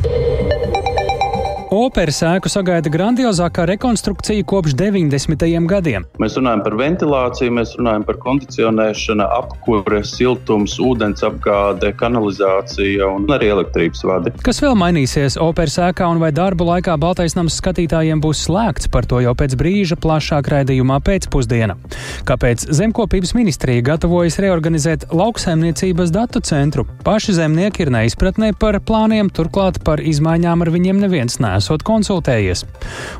Thank you. Operas ēku sagaida grandiozākā rekonstrukcija kopš 90. gadiem. Mēs runājam par ventilāciju, mēs runājam par kondicionēšanu, apkūre, siltums, ūdens apgāde, kanalizācija un arī elektrības vadi. Kas vēl mainīsies operas ēkā un vai darbu laikā Baltais nams skatītājiem būs slēgts, par to jau pēc brīža plašāk raidījumā pēcpusdiena. Kāpēc Zemkopības ministrija gatavojas reorganizēt lauksaimniecības datu centru? Paši zemnieki ir neizpratnē par plāniem, turklāt par izmaiņām ar viņiem neviens nes esot konsultējies.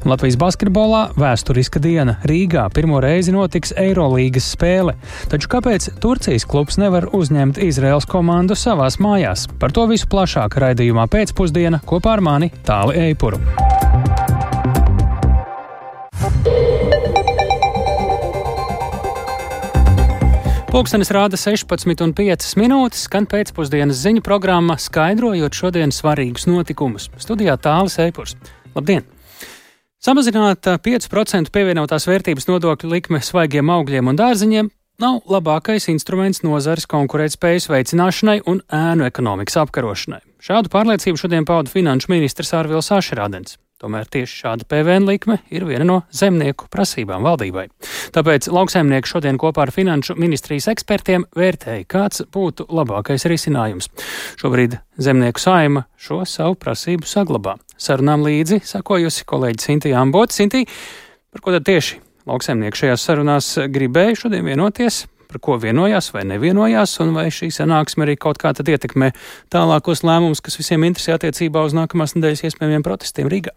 Un Latvijas basketbolā vēsturiska diena Rīgā pirmo reizi notiks Eirolīgas spēle. Taču kāpēc Turcijas klubs nevar uzņemt Izraels komandu savās mājās? Par to visu plašāk raidījumā pēcpusdiena kopā ar mani Tāli Eipuru. Pūkstens rāda 16,5 minūtes, skan pēcpusdienas ziņu programma, skaidrojot šodienas svarīgus notikumus. Studijā tālāk Eipurs. Labdien! Samazināt 5% pievienotās vērtības nodokļu likme svaigiem augļiem un dārziņiem nav labākais instruments nozares konkurētspējas veicināšanai un ēnu ekonomikas apkarošanai. Šādu pārliecību šodien pauda finanšu ministrs Ārvils Ašerādens. Tomēr tieši šāda PVN likme ir viena no zemnieku prasībām valdībai. Tāpēc lauksaimnieki šodien kopā ar Finanšu ministrijas ekspertiem vērtēja, kāds būtu labākais risinājums. Šobrīd zemnieku saima šo savu prasību saglabā. Sarunām līdzi sakojusi kolēģi Sintīna Ambota. Sintī, par ko tad tieši lauksaimnieki šajās sarunās gribēja šodien vienoties? par ko vienojās vai nevienojās, un vai šī sanāksme arī kaut kā tad ietekmē tālākos lēmumus, kas visiem interesē attiecībā uz nākamās nedēļas iespējamiem protestiem Rīgā.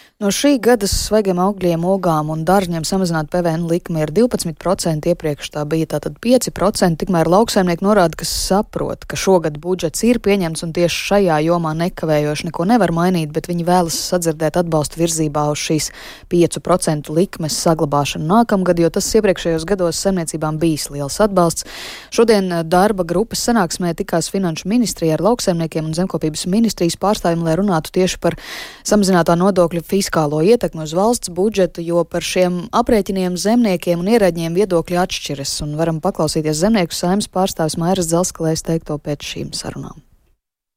No šī gada svaigiem augļiem, ogām un dārzņiem samazināt PVN likme ir 12%, iepriekš tā bija tātad 5%, tikmēr lauksaimnieki norāda, ka saprot, ka šogad budžets ir pieņemts un tieši šajā jomā nekavējoši neko nevar mainīt, bet viņi vēlas sadzirdēt atbalstu virzībā uz šīs 5% likmes saglabāšanu nākamgad, jo tas iepriekšējos gados saimniecībām bijis liels atbalsts. Šodien darba grupas sanāksmē tikās Finanšu ministrija ar lauksaimniekiem un zemkopības ministrijas pārstāvjiem, lai runātu tieši par samazinātā nodokļu fiskālu fiskālo ietekmi uz valsts budžetu, jo par šiem aprēķiniem zemniekiem un ierēģiem viedokļi atšķiras, un varam paklausīties zemnieku saimnes pārstāvis Mairas Dzelskalēs teikto pēc šīm sarunām.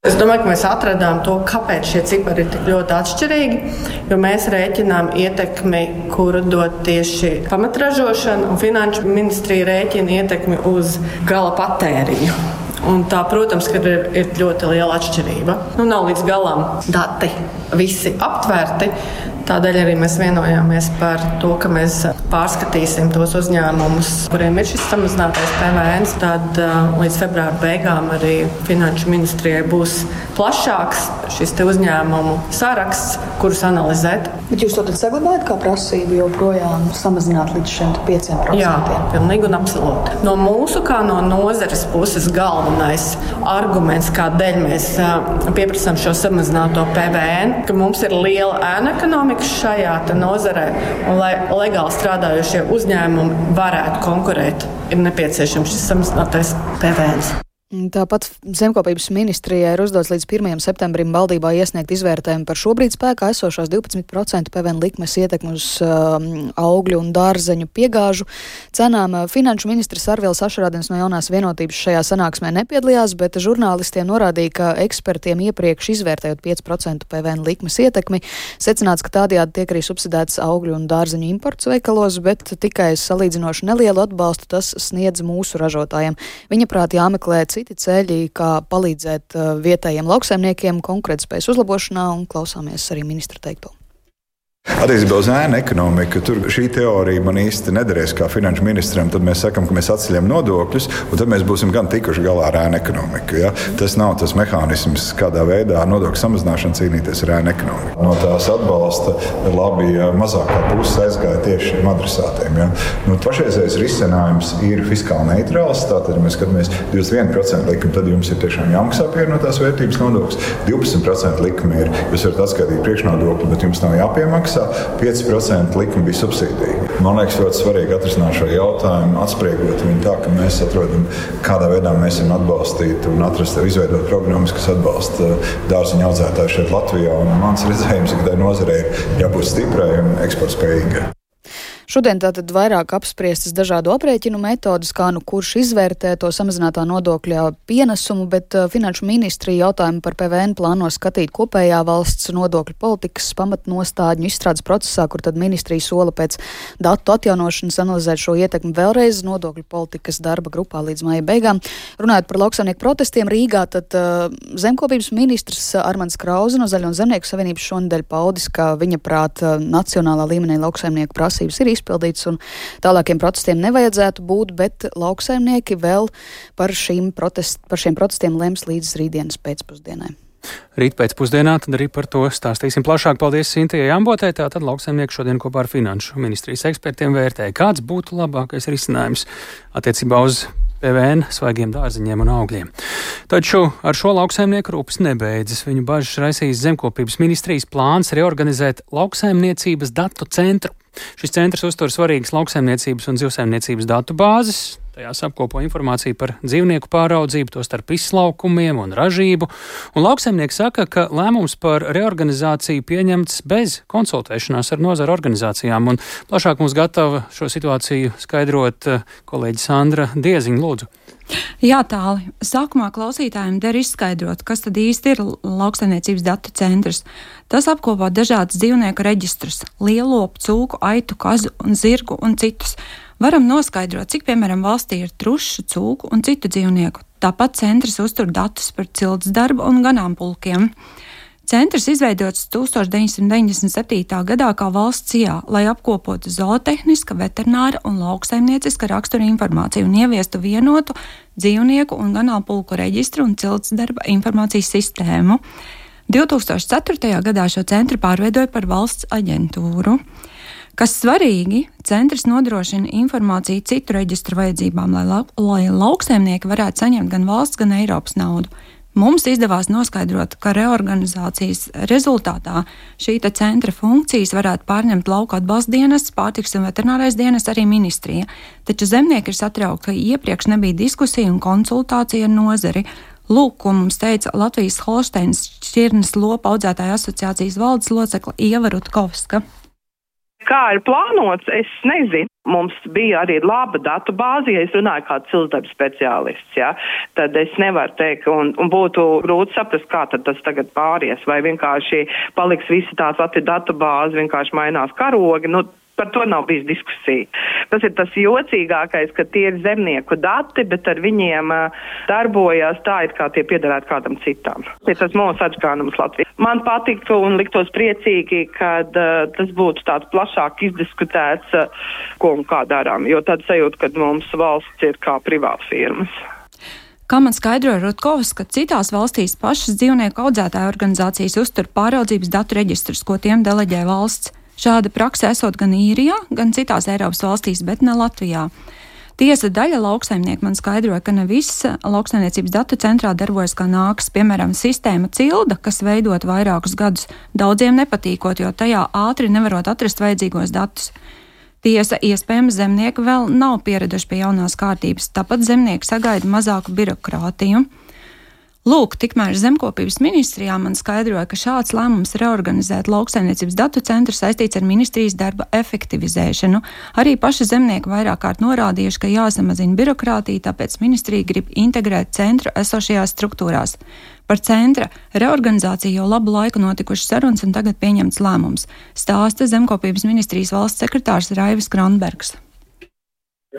Es domāju, ka mēs atradām to, kāpēc šie cipari ir tik ļoti atšķirīgi. Jo mēs rēķinām ietekmi, kuru dod tieši pamatražošana, un finanšu ministrija rēķina ietekmi uz gala patēriņu. Un tā, protams, ir, ir ļoti liela atšķirība. Nu, nav līdz galam dati visi aptvērti. Tādēļ arī mēs vienojāmies par to, ka mēs pārskatīsim tos uzņēmumus, kuriem ir šis samazinātais PVN. Tad līdz februāra beigām arī Finanšu ministrijai būs plašāks šis uzņēmumu saraksts, kurus analizēt. Bet jūs to saglabājat kā prasību joprojām samazināt līdz šiem 5%? Jā, pilnīgi un absolūti. No mūsu, kā no nozares puses, galvenais arguments, kādēļ mēs pieprasām šo samazināto PVN, ka mums ir liela ēna ekonomika ekonomikas šajā nozarē, un lai legāli strādājošie uzņēmumi varētu konkurēt, ir nepieciešams šis samazinātais PVN. Tāpat Zemkopības ministrijai ir uzdots līdz 1. septembrim valdībā iesniegt izvērtējumu par šobrīd spēkā esošās 12% PVN likmes ietekmi uz uh, augļu un dārzeņu piegāžu cenām. Finanšu ministrs Arvils Ašrādens no jaunās vienotības šajā sanāksmē nepiedalījās, bet žurnālistiem norādīja, ka ekspertiem iepriekš izvērtējot 5% PVN likmes ietekmi, secināts, ka tādējādi tiek arī subsidēts augļu un dārzeņu imports veikalos, bet tikai salīdzinoši nelielu atbalstu tas sniedz mūsu ražotājiem. Viņa prāt jāmeklē citi citi ceļi, kā palīdzēt uh, vietējiem lauksaimniekiem konkurētspējas uzlabošanā, un klausāmies arī ministra teikto. Attiecībā uz ēnu ekonomiku, tur šī teorija man īsti nederēs kā finanšu ministram. Tad mēs sakām, ka mēs atceļam nodokļus, un tad mēs būsim gan tikuši galā ar ēnu ekonomiku. Ja? Tas nav tas mehānisms, kādā veidā ar nodokļu samazināšanu cīnīties ar ēnu ekonomiku. No tās atbalsta labi, ja mazākā puse aizgāja tieši šiem adresātiem. Ja? Nu, pašreizējais risinājums ir fiskāli neitrāls. Tātad, ja mēs skatāmies 21% likumu, tad jums ir tiešām jāmaksā pievienotās vērtības nodoklis. 12% likme ir, jūs varat atskaitīt priekšnodokli, bet jums nav jāpiemaksā maksā, 5% likme bija subsīdija. Man liekas, ļoti svarīgi atrisināt šo jautājumu, atspriegot viņu tā, ka mēs atrodam, kādā veidā mēs varam atbalstīt un atrast, izveidot programmas, kas atbalsta dārziņu audzētāju šeit Latvijā. Un mans redzējums ka tai nozarei ir jābūt stiprai un eksportspējīgai. Šodien tātad vairāk apspriestas dažādu aprēķinu metodas, kā nu kurš izvērtē to samazinātā nodokļa pienesumu, bet uh, Finanšu ministrija jautājumu par PVN plāno skatīt kopējā valsts nodokļu politikas pamatnostādņu izstrādes procesā, kur tad ministrija sola pēc datu atjaunošanas analizēt šo ietekmi vēlreiz nodokļu politikas darba grupā līdz maija beigām. Runājot par lauksaimnieku protestiem Rīgā, tad uh, zemkopības ministrs Armans Krauze no Zaļo un Zemnieku savienības šonadēļ paudis, ka viņa prāt uh, nacionālā līmenī lauksaimnieku prasības ir izpildīts un tālākiem protestiem nevajadzētu būt, bet lauksaimnieki vēl par, protest, par šiem protestiem lems līdz rītdienas pēcpusdienai. Rīt pēcpusdienā tad arī par to stāstīsim plašāk. Paldies Sintijai Ambotē. Tātad lauksaimnieki šodien kopā ar Finanšu ministrijas ekspertiem vērtēja, kāds būtu labākais risinājums attiecībā uz PVN svaigiem dārziņiem un augļiem. Taču ar šo lauksaimnieku rūpes nebeidzas. Viņu bažas raisīs zemkopības ministrijas plāns reorganizēt lauksaimniecības datu centru. Šis centrs uztur svarīgas lauksaimniecības un zivsaimniecības datu bāzes. Tajās apkopo informāciju par dzīvnieku pāraudzību, tostarp izslaukumiem un ražību. Un lauksaimnieki saka, ka lēmums par reorganizāciju pieņemts bez konsultēšanās ar nozaru organizācijām. Un plašāk mums gatava šo situāciju skaidrot eh, kolēģi Sandra Dieziņa Lūdzu. Jā, tāli. Sākumā klausītājiem der izskaidrot, kas tad īsti ir lauksaimniecības datu centrs. Tas apkopo dažādas dzīvnieku reģistrus - lielopu, cūku, aitu, kazu un zirgu un citus. Varam noskaidrot, cik, piemēram, valstī ir trušu, cūku un citu dzīvnieku. Tāpat centrs uztur datus par cilts darbu un ganāmpulkiem. Centrs izveidots 1997. gadā kā valsts cijā, lai apkopotu zootehniska, veterināra un lauksaimnieciska rakstura informāciju un ieviestu vienotu dzīvnieku un ganāmpulku reģistru un cilts darba informācijas sistēmu. 2004. gadā šo centru pārveidoja par valsts aģentūru. Kas svarīgi, centrs nodrošina informāciju citu reģistru vajadzībām, lai, la, lai lauksaimnieki varētu saņemt gan valsts, gan Eiropas naudu. Mums izdevās noskaidrot, ka reorganizācijas rezultātā šī centra funkcijas varētu pārņemt lauka atbalsta dienas, pārtiks un veterinārais dienas, arī ministrija. Taču zemnieki ir satraukti, ka iepriekš nebija diskusija un konsultācija ar nozari. Lūk, ko mums teica Latvijas Holsteins šķirnes lopa audzētāja asociācijas valdes locekla Ieva Rutkovska. Kā ir plānots, es nezinu. Mums bija arī laba datu bāze, ja es runāju kā cilvēks speciālists, ja, tad es nevaru teikt, un, un būtu grūti saprast, kā tad tas tagad pāries, vai vienkārši paliks visi tās pati datu bāze, vienkārši mainās karogi. Nu, Par to nav bijis diskusija. Tas ir tas jocīgākais, ka tie ir zemnieku dati, bet ar viņiem darbojas tā, it kā tie piederētu kādam citam. Tas ir tas mūsu atgādinājums Latvijā. Man patiktu un liktos priecīgi, kad uh, tas būtu tāds plašāk izdiskutēts, uh, ko un kā darām, jo tad sajūta, ka mums valsts ir kā privātfirmas. Kā man skaidroja Rutkovs, ka citās valstīs pašas dzīvnieku audzētāju organizācijas uztur pāraudzības datu reģistrus, ko tiem deleģē valsts. Šāda praksa esot gan īrijā, gan citās Eiropas valstīs, bet ne Latvijā. Tiesa daļa lauksaimnieku man skaidroja, ka ne viss lauksaimniecības datu centrā darbojas kā nāks, piemēram, sistēma cilda, kas veidot vairākus gadus, daudziem nepatīkot, jo tajā ātri nevarot atrast vajadzīgos datus. Tiesa, iespējams, zemnieki vēl nav pieraduši pie jaunās kārtības, tāpat zemnieki sagaida mazāku birokrātiju. Lūk, tikmēr zemkopības ministrijā man skaidroja, ka šāds lēmums reorganizēt lauksaimniecības datu centru saistīts ar ministrijas darba efektivizēšanu. Arī paši zemnieki vairāk kārt norādījuši, ka jāsamazina birokrātija, tāpēc ministrija grib integrēt centru esošajās struktūrās. Par centra reorganizāciju jau labu laiku notikušas sarunas un tagad pieņemts lēmums, stāsta zemkopības ministrijas valsts sekretārs Raivis Kronbergs.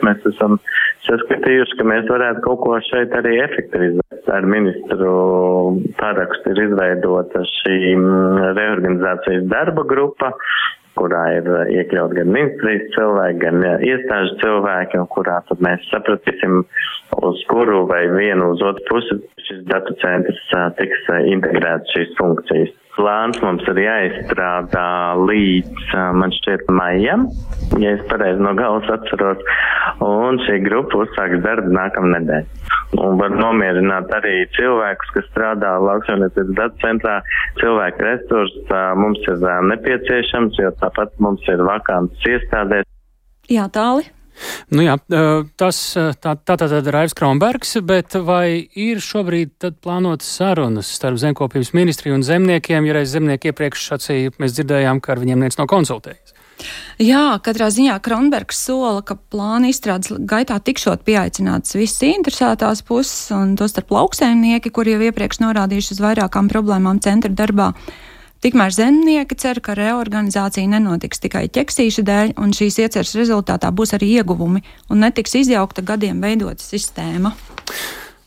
Mēs esam saskatījuši, ka mēs varētu kaut ko šeit arī efektivizēt. Ar ministru parakstu ir izveidota šī mm, reorganizācijas darba grupa, kurā ir iekļaut gan ministrijas cilvēki, gan iestāžu cilvēki, un kurā tad mēs sapratīsim, uz kuru vai vienu uz otru pusi šis datu centrs tiks integrēts šīs funkcijas plāns mums ir jāizstrādā līdz, man šķiet, maijam, ja es pareizi no galvas atceros, un šī grupa uzsāks darbu nākamnedēļ. Un var nomierināt arī cilvēkus, kas strādā lauksaimniecības datu centrā. Cilvēku resursus mums ir nepieciešams, jo tāpat mums ir vakants iestādēs. Jā, tāli. Nu jā, tas tā, tā tad Raivs Kronbergs, bet vai ir šobrīd plānotas sarunas starp zemkopības ministriju un zemniekiem, ja reiz zemnieki iepriekš sacīja, mēs dzirdējām, ka ar viņiem neviens nav konsultējis? Jā, katrā ziņā Kronbergs sola, ka plāna izstrādes gaitā tikšot pieaicināts visas interesētās puses, un tostarp lauksēmnieki, kuri jau iepriekš norādījuši uz vairākām problēmām centra darbā. Tikmēr zemnieki cer, ka reorganizācija nenotiks tikai ķeksīša dēļ, un šīs ieceres rezultātā būs arī ieguvumi un netiks izjaukta gadiem veidota sistēma.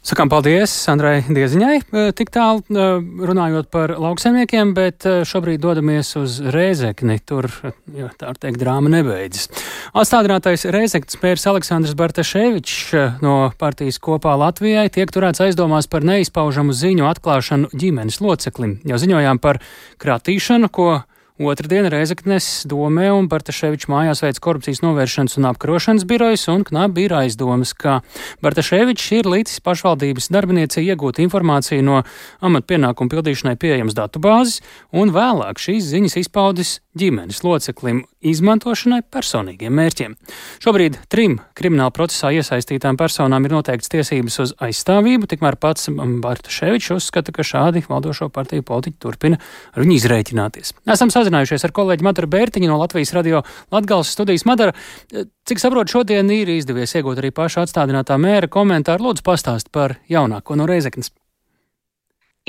Sakām paldies Sandrai Dieziņai, eh, tik tālu eh, runājot par lauksaimniekiem, bet eh, šobrīd dodamies uz Rēzekni. Tur, jā, tā var teikt, drāma nebeidzas. Atstādinātais Rēzeknis pērs Aleksandrs Bartaševičs no partijas kopā Latvijai tiek turēts aizdomās par neizpaužamu ziņu atklāšanu ģimenes loceklim. Jau ziņojām par kratīšanu, ko Otradien Reizeknes domē un Bartaševiča mājās veids korupcijas novēršanas un apkarošanas birojas, un knapi ir aizdomas, ka Bartaševičs ir līdzis pašvaldības darbinieci iegūt informāciju no amatpienākumu pildīšanai pieejamas datubāzes, un vēlāk šīs ziņas izpaudis ģimenes loceklim izmantošanai personīgiem mērķiem. Šobrīd trim krimināla procesā iesaistītām personām ir noteikts tiesības uz aizstāvību, tikmēr pats Bartaševičs uzskata, ka šādi valdošo partiju politiķi turpina ar viņu izrēķināties. Esam sazinājušies ar kolēģi Madaru Bērtiņu no Latvijas radio Latgales studijas. Madara, cik saprotu, šodien ir izdevies iegūt arī paša atstādinātā mēra komentāru. Lūdzu, pastāst par jaunāko no Reizeknas.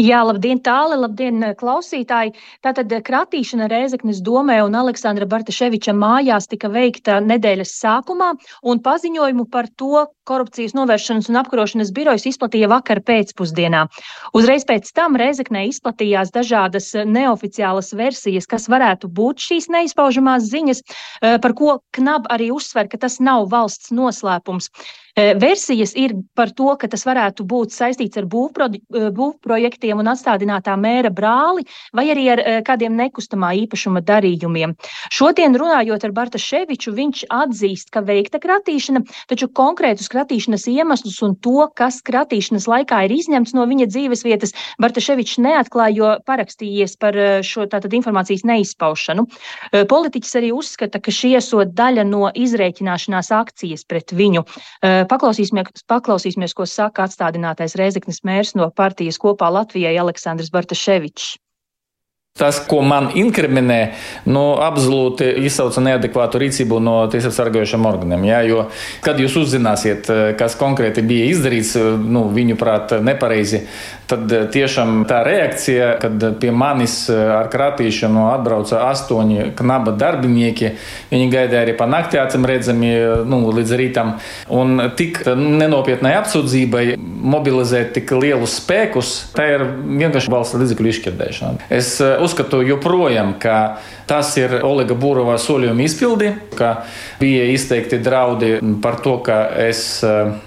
Jā, labdien, tāli, labdien, klausītāji. Tātad kratīšana Rēzeknes domē un Aleksandra Bartaševiča mājās tika veikta nedēļas sākumā, un paziņojumu par to korupcijas novēršanas un apkarošanas birojas izplatīja vakar pēcpusdienā. Uzreiz pēc tam Rēzeknē izplatījās dažādas neoficiālas versijas, kas varētu būt šīs neizpaužamās ziņas, eh, par ko Knab arī uzsver, ka tas nav valsts noslēpums. Versijas ir par to, ka tas varētu būt saistīts ar būvprojektiem un atstādinātā mēra brāli vai arī ar kādiem nekustamā īpašuma darījumiem. Šodien runājot ar Bartaševiču, viņš atzīst, ka veikta kratīšana, taču konkrētus kratīšanas iemeslus un to, kas kratīšanas laikā ir izņemts no viņa dzīves vietas, Bartaševičs neatklāja, jo parakstījies par šo tātad informācijas neizpaušanu. Politiķis arī uzskata, ka šī esot daļa no izrēķināšanās akcijas pret viņu. Paklausīsimies, paklausīsimies, ko saka atstādinātais Reizeknas mērs no partijas kopā Latvijai Aleksandrs Bartaševičs. Tas, ko man inkriminē, nu, absolūti izsauca neadekvātu rīcību no tiesību sargājušiem organiem. Ja? Jo, kad jūs uzzināsiet, kas konkrēti bija izdarīts, nu, viņuprāt, nepareizi, tad tiešām tā reakcija, kad pie manis ar kratīšanu atbrauca astoņi knaba darbinieki, viņi gaidīja arī pa nakti acīm redzami nu, līdz rītam. Un tik nenopietnai apsūdzībai mobilizēt tik lielus spēkus, tā ir vienkārši valsts līdzekļu izšķirdēšana. Es uzskatu joprojām, ka tas ir Olega Būrova solījuma izpildi, ka bija izteikti draudi par to, ka es,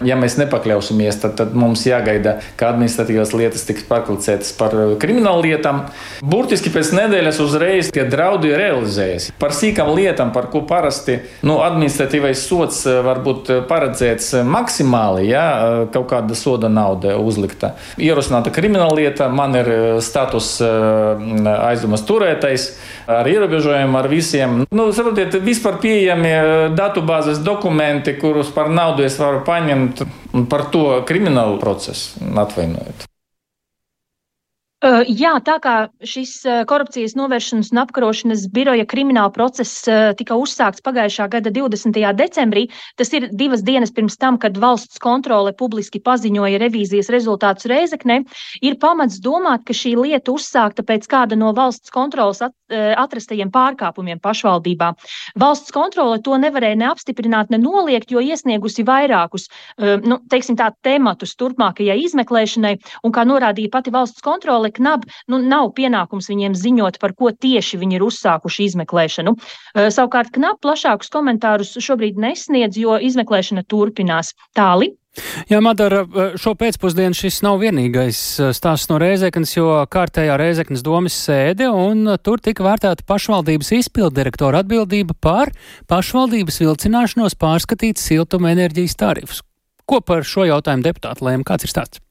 ja mēs nepakļausimies, tad, tad mums jāgaida, ka administratīvās lietas tiks pārklicētas par kriminālu lietām. Burtiski pēc nedēļas uzreiz tie draudi realizējas. Par sīkām lietām, par ko parasti nu, administratīvais sots var būt paredzēts maksimāli, ja kaut kāda soda nauda uzlikta. Ierosināta krimināla lieta, man ir status aizdomas turētais ar ierobežojumiem, ar visiem. Nu, saprotiet, vispār pieejami datubāzes dokumenti, kurus par naudu es varu paņemt par to kriminālu procesu atvainojot. Jā, tā kā šis korupcijas novēršanas un apkarošanas biroja krimināla process tika uzsākts pagājušā gada 20. decembrī, tas ir divas dienas pirms tam, kad valsts kontrole publiski paziņoja revīzijas rezultātus Rēzeknē, ir pamats domāt, ka šī lieta uzsākta pēc kāda no valsts kontrolas atrastajiem pārkāpumiem pašvaldībā. Valsts kontrole to nevarēja neapstiprināt, ne noliegt, jo iesniegusi vairākus, nu, teiksim tā, tematus turpmākajai izmeklēšanai, un kā norādīja pati valsts kontrole, KNAB nu, nav pienākums viņiem ziņot, par ko tieši viņi ir uzsākuši izmeklēšanu. Savukārt KNAB plašākus komentārus šobrīd nesniedz, jo izmeklēšana turpinās. Tāli. Jā, Madara, šo pēcpusdienu šis nav vienīgais stāsts no Rēzeknas, jo kārtējā Rēzeknas domas sēde, un tur tika vērtēta pašvaldības izpildirektora atbildība par pašvaldības vilcināšanos pārskatīt siltuma enerģijas tarifus. Ko par šo jautājumu deputāti lēma? Kāds ir stāsts?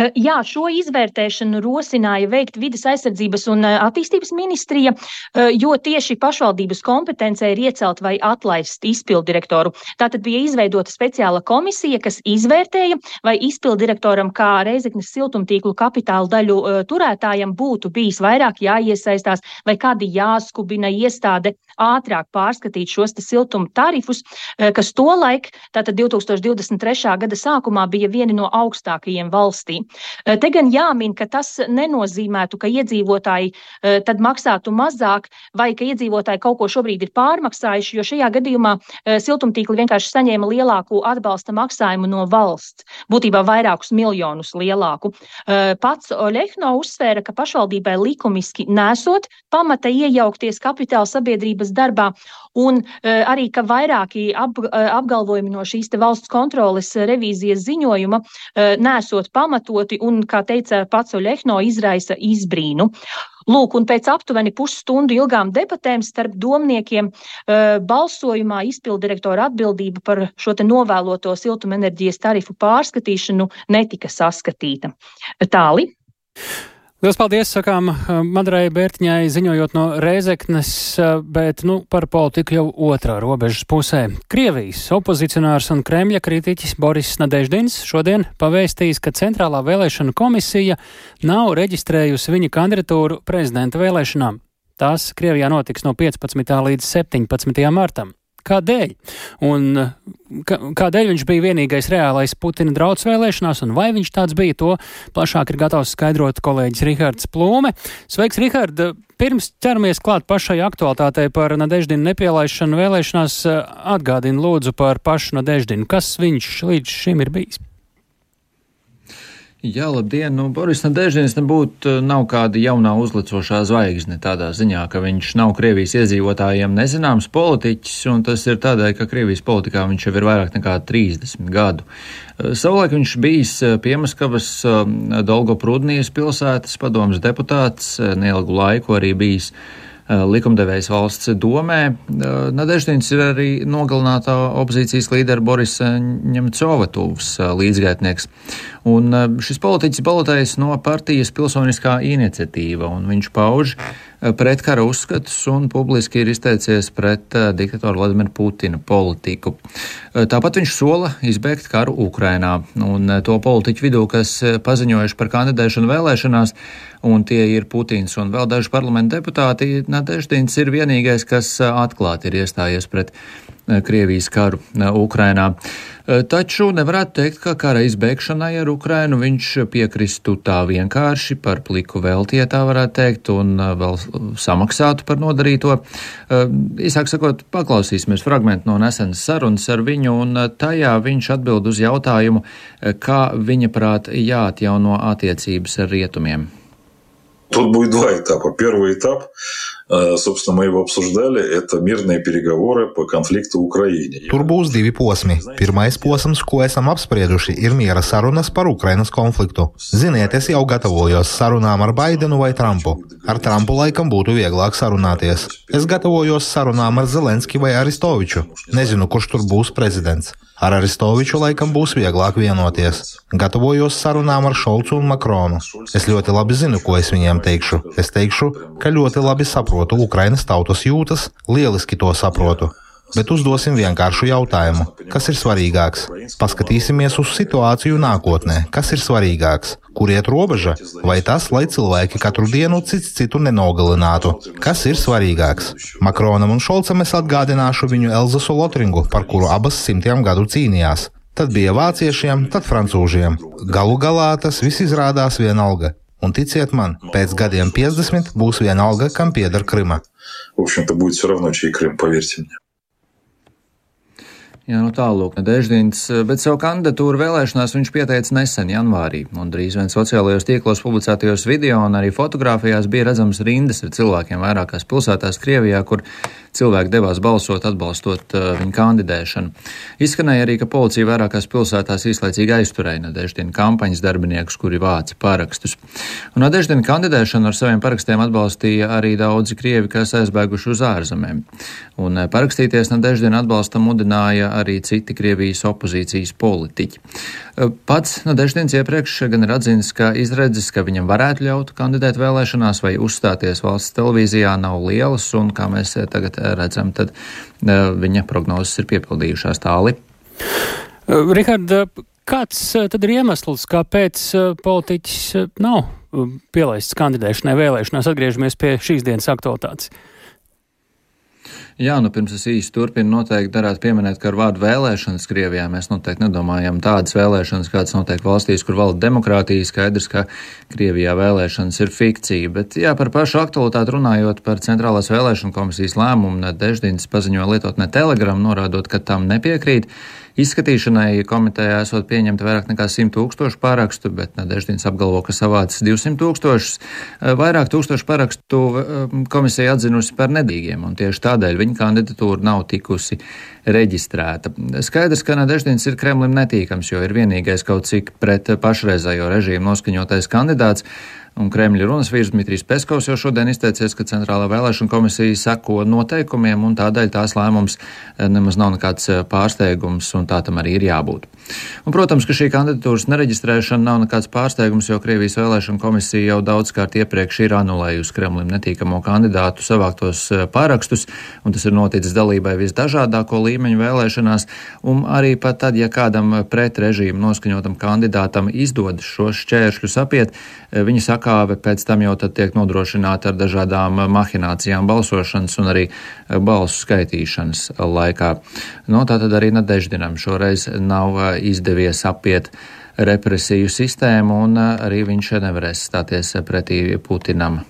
Eh, jā, šo izvērtēšanu rosināja veikt vidas aizsardzības un eh, attīstības ministrija, eh, jo tieši pašvaldības kompetencē ir iecelt vai atlaist izpildirektoru. Tātad bija izveidota speciāla komisija, kas izvērtēja, vai izpildirektoram kā Reizeknas siltumtīklu kapitāla daļu turētājam būtu bijis vairāk jāiesaistās vai kādi jāskubina iestāde ātrāk pārskatīt šos siltuma tarifus, kas tolaik, tātad 2023. gada sākumā, bija vieni no augstākajiem valstī. Eh, te gan jāmin, ka tas nenozīmētu, ka iedzīvotāji eh, tad maksātu mazāk vai ka iedzīvotāji kaut ko šobrīd ir pārmaksājuši, jo šajā gadījumā eh, siltumtīkli vienkārši saņēma lielāku atbalsta maksājumu no valsts, būtībā vairākus miljonus lielāku. Pats Oļehno uzsvēra, ka pašvaldībai likumiski nesot pamata iejaukties kapitāla sabiedrības darbā un arī, ka vairāki ap, apgalvojumi no šīs valsts kontroles revīzijas ziņojuma nesot pamatot pamatoti un, kā teica pats Oļehno, izraisa izbrīnu. Lūk, un pēc aptuveni pusstundu ilgām debatēm starp domniekiem uh, balsojumā izpildirektora atbildība par šo novēloto siltumenerģijas tarifu pārskatīšanu netika saskatīta. Tāli. Lielas paldies, sakām eh, Madrai Bērtiņai, ziņojot no Rēzeknes, eh, bet nu, par politiku jau otrā robežas pusē. Krievijas opozicionārs un Kremļa kritiķis Boris Nadeždins šodien pavēstījis, ka Centrālā vēlēšana komisija nav reģistrējusi viņa kandidatūru prezidenta vēlēšanām. Tās Krievijā notiks no 15. līdz 17. martam. Kādēļ? Un kādēļ viņš bija vienīgais reālais Putina drauds vēlēšanās, un vai viņš tāds bija, to plašāk ir gatavs skaidrot kolēģis Rihards Plūme. Sveiks, Rihard! Pirms ķeramies klāt pašai aktualitātei par Nadeždinu nepielaišanu vēlēšanās, atgādini lūdzu par pašu Nadeždinu. Kas viņš līdz šim ir bijis? Jā, labdien! Nu, Boris Nadežins nebūtu eh, nav kāda jaunā uzlicošā zvaigzne tādā ziņā, ka viņš nav Krievijas iedzīvotājiem nezināms politiķis, un tas ir tādēļ, ka Krievijas politikā viņš jau ir vairāk nekā 30 gadu. Eh, savulaik viņš bijis eh, Piemaskavas Dolgoprudnijas pilsētas padomas deputāts, neilgu laiku arī bijis likumdevējs valsts domē. Nadeždins ir arī nogalinātā opozīcijas līdera Borisa Ņemcova tuvs līdzgaitnieks. Un šis politiķis balotējas no partijas pilsoniskā iniciatīva, un viņš pauž pretkara uzskatus un publiski ir izteicies pret diktatoru Vladimiru Putina politiku. Tāpat viņš sola izbēgt karu Ukrainā, un to politiķu vidū, kas paziņojuši par kandidēšanu vēlēšanās, un tie ir Putins un vēl daži parlamenta deputāti, Nadeždins ir vienīgais, kas atklāti ir iestājies pret Krievijas karu Ukrainā. Taču nevarētu teikt, ka kara izbeigšanai ar Ukrainu viņš piekristu tā vienkārši par pliku veltie, tā varētu teikt, un vēl samaksātu par nodarīto. Īsāk sakot, paklausīsimies fragmentu no nesenas sarunas ar viņu, un tajā viņš atbild uz jautājumu, kā viņa prāt jāatjauno attiecības ar rietumiem. Тут будет два этапа. Первый этап Собственно, мы его обсуждали. Это мирные переговоры по конфлиktу Ukraiņā. Tur būs divi posmi. Pirmais posms, ko esam apsprieduši, ir miera sarunas par Ukrainas konfliktu. Ziniet, es jau gatavojos sarunām ar Baidenu vai Trumpu. Ar Trumpu laikam būtu vieglāk sarunāties. Es gatavojos sarunām ar Zelenski vai Aristoviču. Nezinu, kurš tur būs prezidents. Ar Aristoviču laikam būs vieglāk vienoties. Gatavojos sarunām ar Šolcu un Makronu. Es ļoti labi zinu, ko es viņiem teikšu. Es teikšu, ka ļoti labi saprotu Ukrainas tautas jūtas, lieliski to saprotu. Bet uzdosim vienkāršu jautājumu, kas ir svarīgāks? Paskatīsimies uz situāciju nākotnē, kas ir svarīgāks? Kur iet robeža? Vai tas, lai cilvēki katru dienu cits citu nenogalinātu? Kas ir svarīgāks? Makronam un Šolcam es atgādināšu viņu Elzasu Lotringu, par kuru abas simtiem gadu cīnījās. Tad bija vāciešiem, tad francūžiem. Galu galā tas viss izrādās vienalga. Un ticiet man, pēc gadiem 50 būs vienalga, kam pieder Krima. В общем-то, будет все равно, чей Крым, поверьте мне. Jā, nu tālūk, Nedeždins, bet savu kandidatūru vēlēšanās viņš pieteica nesen, janvārī, un drīz vien sociālajos tīklos publicētajos video un arī fotografijās bija redzams rindas ar cilvēkiem vairākās pilsētās Krievijā, kur cilvēki devās balsot, atbalstot uh, viņa kandidēšanu. Izskanēja arī, ka policija vairākās pilsētās īslaicīgi aizturēja Nadeždina kampaņas darbiniekus, kuri vāca parakstus. Un Nadeždina kandidēšanu ar saviem parakstiem atbalstīja arī daudzi krievi, kas aizbēguši uz ārzemēm. Un uh, parakstīties Nadeždina atbalstam mudināja arī citi Krievijas opozīcijas politiķi. Pats Nadeždins iepriekš gan ir atzīmis, ka izredzes, ka viņam varētu ļaut kandidēt vēlēšanās vai uzstāties valsts televīzijā, nav lielas, un kā mēs tagad redzam, tad viņa prognozes ir piepildījušās tāli. Rihard, kāds tad ir iemesls, kāpēc politiķis nav pielaists kandidēšanai vēlēšanās? Atgriežamies pie šīs dienas aktualitātes. Jā, nu pirms es īsti turpinu, noteikti darētu pieminēt, ka ar vārdu vēlēšanas Krievijā mēs noteikti nedomājam tādas vēlēšanas, kādas notiek valstīs, kur valda demokrātija. Skaidrs, ka Krievijā vēlēšanas ir fikcija, bet jā, par pašu aktualitāti runājot par Centrālās vēlēšana komisijas lēmumu, Deždins paziņoja lietotne Telegram, norādot, ka tam nepiekrīt. Izskatīšanai komitejā esot pieņemta vairāk nekā 100 tūkstošu pārakstu, bet Nadeždins apgalvo, ka savācis 200 tūkstošus. Vairāk tūkstošu pārakstu komisija atzinusi par nedīgiem, un tieši tādēļ viņa kandidatūra nav tikusi reģistrēta. Skaidrs, ka Nadeždins ir Kremlim netīkams, jo ir vienīgais kaut cik pret pašreizējo režīmu noskaņotais kandidāts. Un Kremļa runas vīrs Dmitrijs Peskovs jau šodien izteicies, ka Centrālā vēlēšana komisija seko noteikumiem, un tādēļ tās lēmums eh, nemaz nav nekāds eh, pārsteigums, un tā tam arī ir jābūt. Un, protams, ka šī kandidatūras nereģistrēšana nav nekāds pārsteigums, jo Krievijas vēlēšana komisija jau daudzkārt iepriekš ir anulējusi Kremlim netīkamo kandidātu savāktos eh, pārakstus, un tas ir noticis dalībai visdažādāko līmeņu vēlēšanās, un arī pat tad, ja kādam pret režīmu noskaņotam kandidātam izdodas šos šķēršļus apiet, viņi saka, sakāve pēc tam jau tiek nodrošināta ar dažādām mahinācijām balsošanas un arī balsu skaitīšanas laikā. No, tā tad arī Nadeždinam šoreiz nav izdevies apiet represiju sistēmu, un arī viņš nevarēs stāties pretī Putinam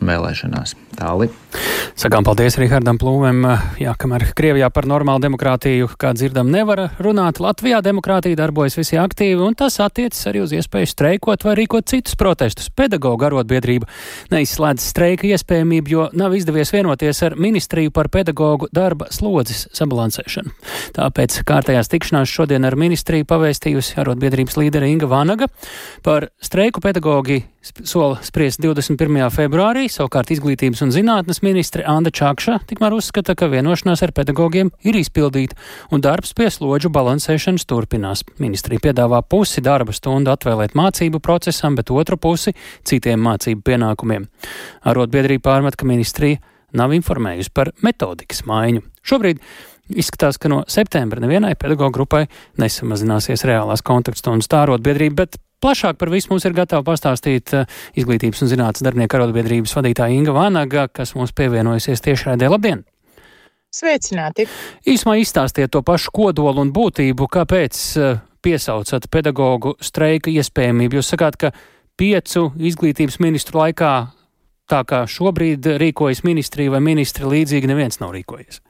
vēlēšanās. Tāli. Sakām paldies Rihardam Plūmēm. Jā, kamēr Krievijā par normālu demokrātiju, kā dzirdam, nevar runāt, Latvijā demokrātija darbojas visi aktīvi, un tas attiecas arī uz iespēju streikot vai rīkot citus protestus. Pedagoģa arotbiedrība neizslēdz streika iespējamību, jo nav izdevies vienoties ar ministriju par pedagoģu darba slodzes sabalansēšanu. Tāpēc kārtējās tikšanās šodien ar ministriju pavēstījusi arotbiedrības līdere Inga Vanaga par streiku pedagoģi sola spriest 21. februārī, savukārt izglītības un zinātnes ministre Anda Čakša tikmēr uzskata, ka vienošanās ar pedagogiem ir izpildīta un darbs pie slodžu balansēšanas turpinās. Ministrija piedāvā pusi darba stundu atvēlēt mācību procesam, bet otru pusi citiem mācību pienākumiem. Arotbiedrība pārmet, ka ministrija nav informējusi par metodikas maiņu. Šobrīd Izskatās, ka no septembra nevienai pedagoģu grupai nesamazināsies reālās kontaktstundas tā arotbiedrība, bet Plašāk par visu mums ir gatava pastāstīt eh, Izglītības un zinātnes darbinieku arotbiedrības vadītāja Inga Vānaga, kas mums pievienojusies tiešraidē. Labdien! Sveicināti! Īsumā izstāstiet to pašu kodolu un būtību, kāpēc eh, piesaucat pedagoģu streika iespējamību. Jūs sakāt, ka piecu izglītības ministru laikā, tā kā šobrīd rīkojas ministrija vai ministri līdzīgi, neviens nav rīkojies.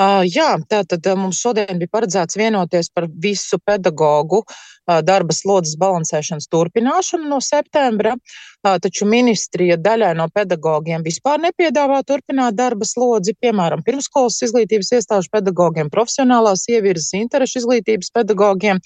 Uh, jā, tātad mums šodien bija paredzēts vienoties par visu pedagoģu darba slodzes balansēšanas turpināšanu no septembra, taču ministrija daļai no pedagogiem vispār nepiedāvā turpināt darba slodzi, piemēram, pirmskolas izglītības iestāžu pedagogiem, profesionālās ievirzes interešu izglītības pedagogiem,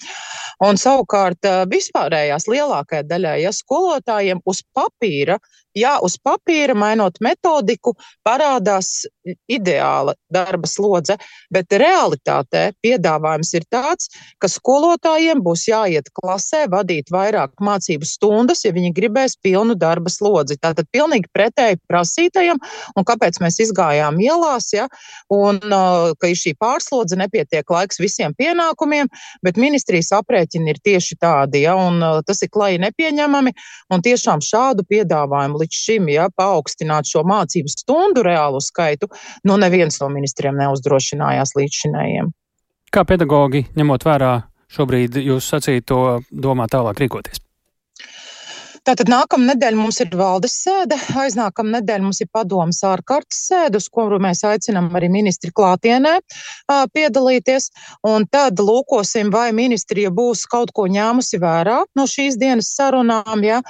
un savukārt vispārējās lielākajai daļai, ja skolotājiem uz papīra jā, uz papīra, mainot metodiku, parādās ideāla darba slodze, bet realitātē piedāvājums ir tāds, ka skolotājiem būs jāiet klasē, vadīt vairāk mācību stundas, ja viņi gribēs pilnu darba slodzi. Tātad pilnīgi pretēji prasītajam, un kāpēc mēs izgājām ielās, ja, un ka ir šī pārslodze, nepietiek laiks visiem pienākumiem, bet ministrijas aprēķini ir tieši tādi, ja, un tas ir klai nepieņemami, un tiešām šādu piedāvājumu līdz šim ja, paaugstināt šo mācību stundu reālu skaitu, nu neviens no ministriem neuzdrošinājās līdz šinējiem. Kā pedagogi, ņemot vērā šobrīd jūs sacīto, domā tālāk rīkoties? Tātad nākamā nedēļa mums ir valdes sēde, aiznākamā nedēļa mums ir padomas ārkārtas sēde, uz kuru mēs aicinām arī ministri klātienē piedalīties. Un tad lūkosim, vai ministrija būs kaut ko ņēmusi vērā no šīs dienas sarunām, ja?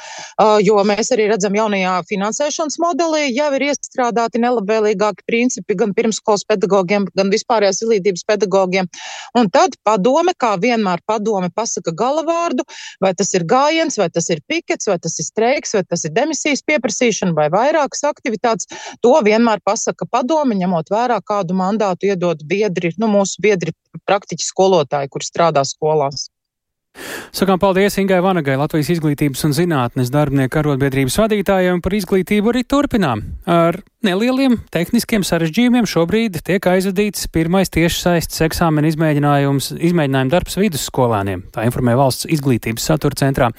jo mēs arī redzam jaunajā finansēšanas modelī jau ir iestrādāti nelabvēlīgāki principi gan pirmskolas pedagogiem, gan vispārējās izglītības pedagogiem. Un tad padome, kā vienmēr padome pasaka galavārdu, vai tas ir gājiens, vai tas ir pikets, vai tas ir streiks, vai tas ir demisijas pieprasīšana, vai vairākas aktivitātes. To vienmēr pasaka padome, ņemot vērā, kādu mandātu iedod biedri, nu, mūsu biedri praktiķi skolotāji, kur strādā skolās. Sakām paldies Ingai Vanagai, Latvijas izglītības un zinātnes darbinieku arotbiedrības vadītājiem par izglītību arī turpinām. Ar nelieliem tehniskiem sarežģījumiem šobrīd tiek aizvadīts pirmais tiešsaistes eksāmena izmēģinājums, izmēģinājuma darbs vidusskolēniem. Tā informē valsts izglītības satura centrā.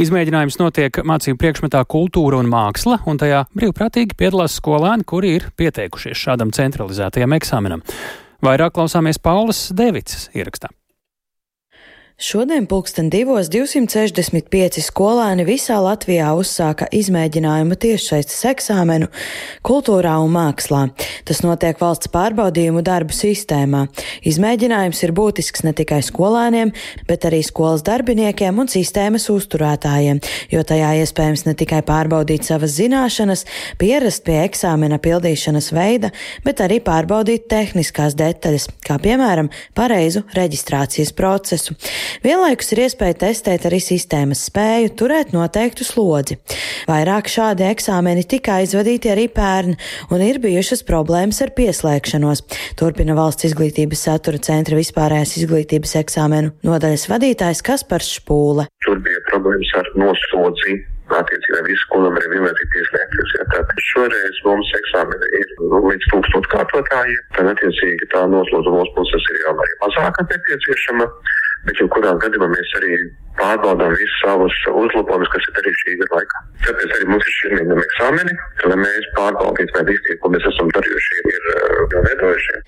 Izmēģinājums notiek mācību priekšmetā kultūra un māksla, un tajā brīvprātīgi piedalās skolēni, kuri ir pieteikušies šādam centralizētajam eksāmenam. Vairāk klausāmies Paulas Devicas ierakstā. Šodien pulksten divos 265 skolēni visā Latvijā uzsāka izmēģinājumu tiešsaistes eksāmenu kultūrā un mākslā. Tas notiek valsts pārbaudījumu darbu sistēmā. Izmēģinājums ir būtisks ne tikai skolēniem, bet arī skolas darbiniekiem un sistēmas uzturētājiem, jo tajā iespējams ne tikai pārbaudīt savas zināšanas, pierast pie eksāmena pildīšanas veida, bet arī pārbaudīt tehniskās detaļas, kā piemēram pareizu reģistrācijas procesu. Vienlaikus ir iespēja testēt arī sistēmas spēju turēt noteiktu slodzi. Vairāk šādi eksāmeni tika aizvadīti arī pērn, un ir bijušas problēmas ar pieslēgšanos. Turpina valsts izglītības satura centra vispārējās izglītības eksāmenu nodaļas vadītājs Kaspars Špūle. Tur bija problēmas ar noslodzi attiecībā visu skolām arī vienlaicīgi pieslēgties. Ja. Tātad šoreiz mums eksāmeni ir nu, līdz tūkstoš kārtotājiem, tad attiecīgi tā noslodza mūsu puses ir jau arī mazāka nepieciešama bet jebkurā gadījumā mēs arī pārbaudām visus savus uzlabojumus, kas ir darīti šī gada laikā. Tāpēc arī mums ir šie mēģinājumi eksāmeni, lai mēs pārbaudītu, vai visi ko mēs esam darījuši, ir uh, veidojuši.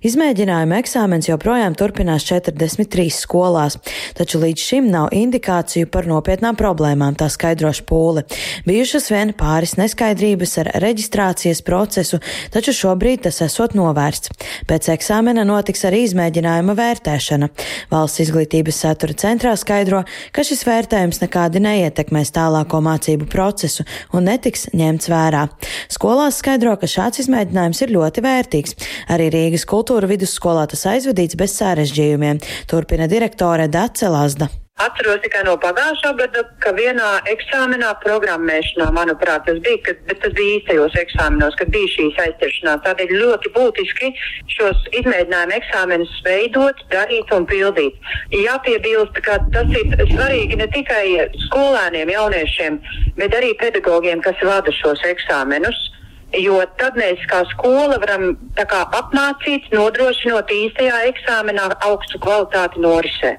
Izmēģinājuma eksāmens joprojām turpinās 43 skolās, taču līdz šim nav indikāciju par nopietnām problēmām, tā skaidro Špūle. Bijušas vien pāris neskaidrības ar reģistrācijas procesu, taču šobrīd tas esot novērsts. Pēc eksāmena notiks arī izmēģinājuma vērtēšana. Valsts izglītības satura centrā skaidro, ka šis vērtējums nekādi neietekmēs tālāko mācību procesu un netiks ņemts vērā. Skolās skaidro, ka šāds izmēģinājums ir ļoti vērtīgs. Arī Rīgas kultūra vidusskolā tas aizvadīts bez sarežģījumiem, turpina direktore Dace Lazda. Atceros tikai no pagājušā gada, ka vienā eksāmenā programmēšanā, manuprāt, tas bija, kad, bet tas bija īstajos eksāmenos, kad bija šīs aizķeršanās. Tādēļ ļoti būtiski šos izmēģinājumu eksāmenus veidot, darīt un pildīt. Jāpiebilst, ka tas ir svarīgi ne tikai skolēniem, jauniešiem, bet arī pedagogiem, kas vada šos eksāmenus. Jo tad mēs kā skola varam kā, apmācīt, nodrošinot īstajā eksāmenā augstu kvalitāti norisē.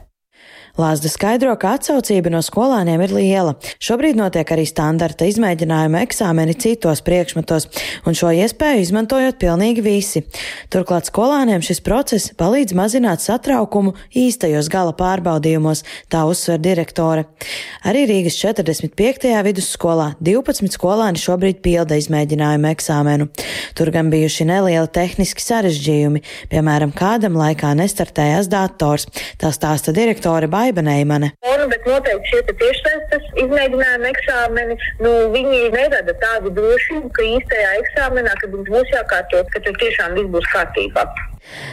Lāsda skaidro, ka atsaucība no skolāniem ir liela. Šobrīd notiek arī standarta izmēģinājuma eksāmeni citos priekšmetos, un šo iespēju izmantojot pilnīgi visi. Turklāt skolāniem šis process palīdz mazināt satraukumu īstajos gala pārbaudījumos, tā uzsver direktore. Arī Rīgas 45. vidusskolā 12 skolāni šobrīd pilda izmēģinājumu eksāmenu. Tur gan bijuši nelieli tehniski sarežģījumi, piemēram, kādam laikā nestartējās dators. Tā stāsta direktore Baiba Neimane. Bet noteikti šie tiešsaistes izmēģinājumi eksāmeni, nu, viņi nerada tādu drošību, ka īstajā eksāmenā, kad mums būs jākārtot, ka tur tiešām viss būs kārtībā.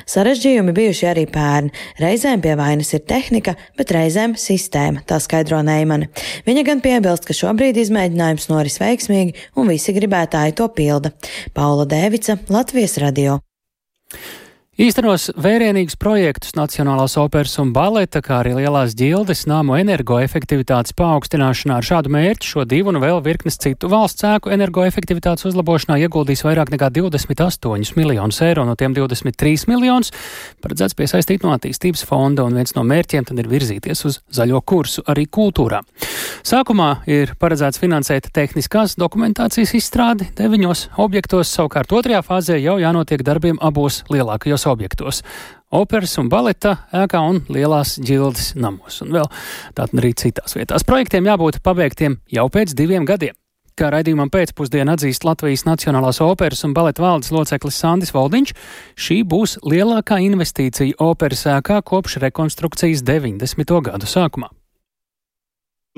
Sarežģījumi bijuši arī pērn. Reizēm pie vainas ir tehnika, bet reizēm sistēma, tā skaidro Neimane. Viņa gan piebilst, ka šobrīd izmēģinājums noris veiksmīgi un visi gribētāji to pilda. Paula Dēvica, Latvijas radio. Īstenos vērienīgus projektus Nacionālās operas un baleta, kā arī lielās ģildes nāmu energoefektivitātes paaugstināšanā ar šādu mērķi šo divu un vēl virknes citu valsts ēku energoefektivitātes uzlabošanā ieguldīs vairāk nekā 28 miljonus eiro, no tiem 23 miljonus paredzēts piesaistīt no attīstības fonda, un viens no mērķiem tad ir virzīties uz zaļo kursu arī kultūrā. Sākumā ir paredzēts finansēt tehniskās dokumentācijas izstrādi deviņos objektos, savukārt otrajā fāzē jau jānotiek darbiem abos lielākajos objektos - operas un baleta ēkā un lielās ģildes namos, un vēl tātad arī citās vietās. Projektiem jābūt pabeigtiem jau pēc diviem gadiem. Kā raidījumam pēcpusdienā atzīst Latvijas Nacionālās operas un baleta valdes loceklis Sandis Valdiņš, šī būs lielākā investīcija operas ēkā kopš rekonstrukcijas 90. gadu sākumā.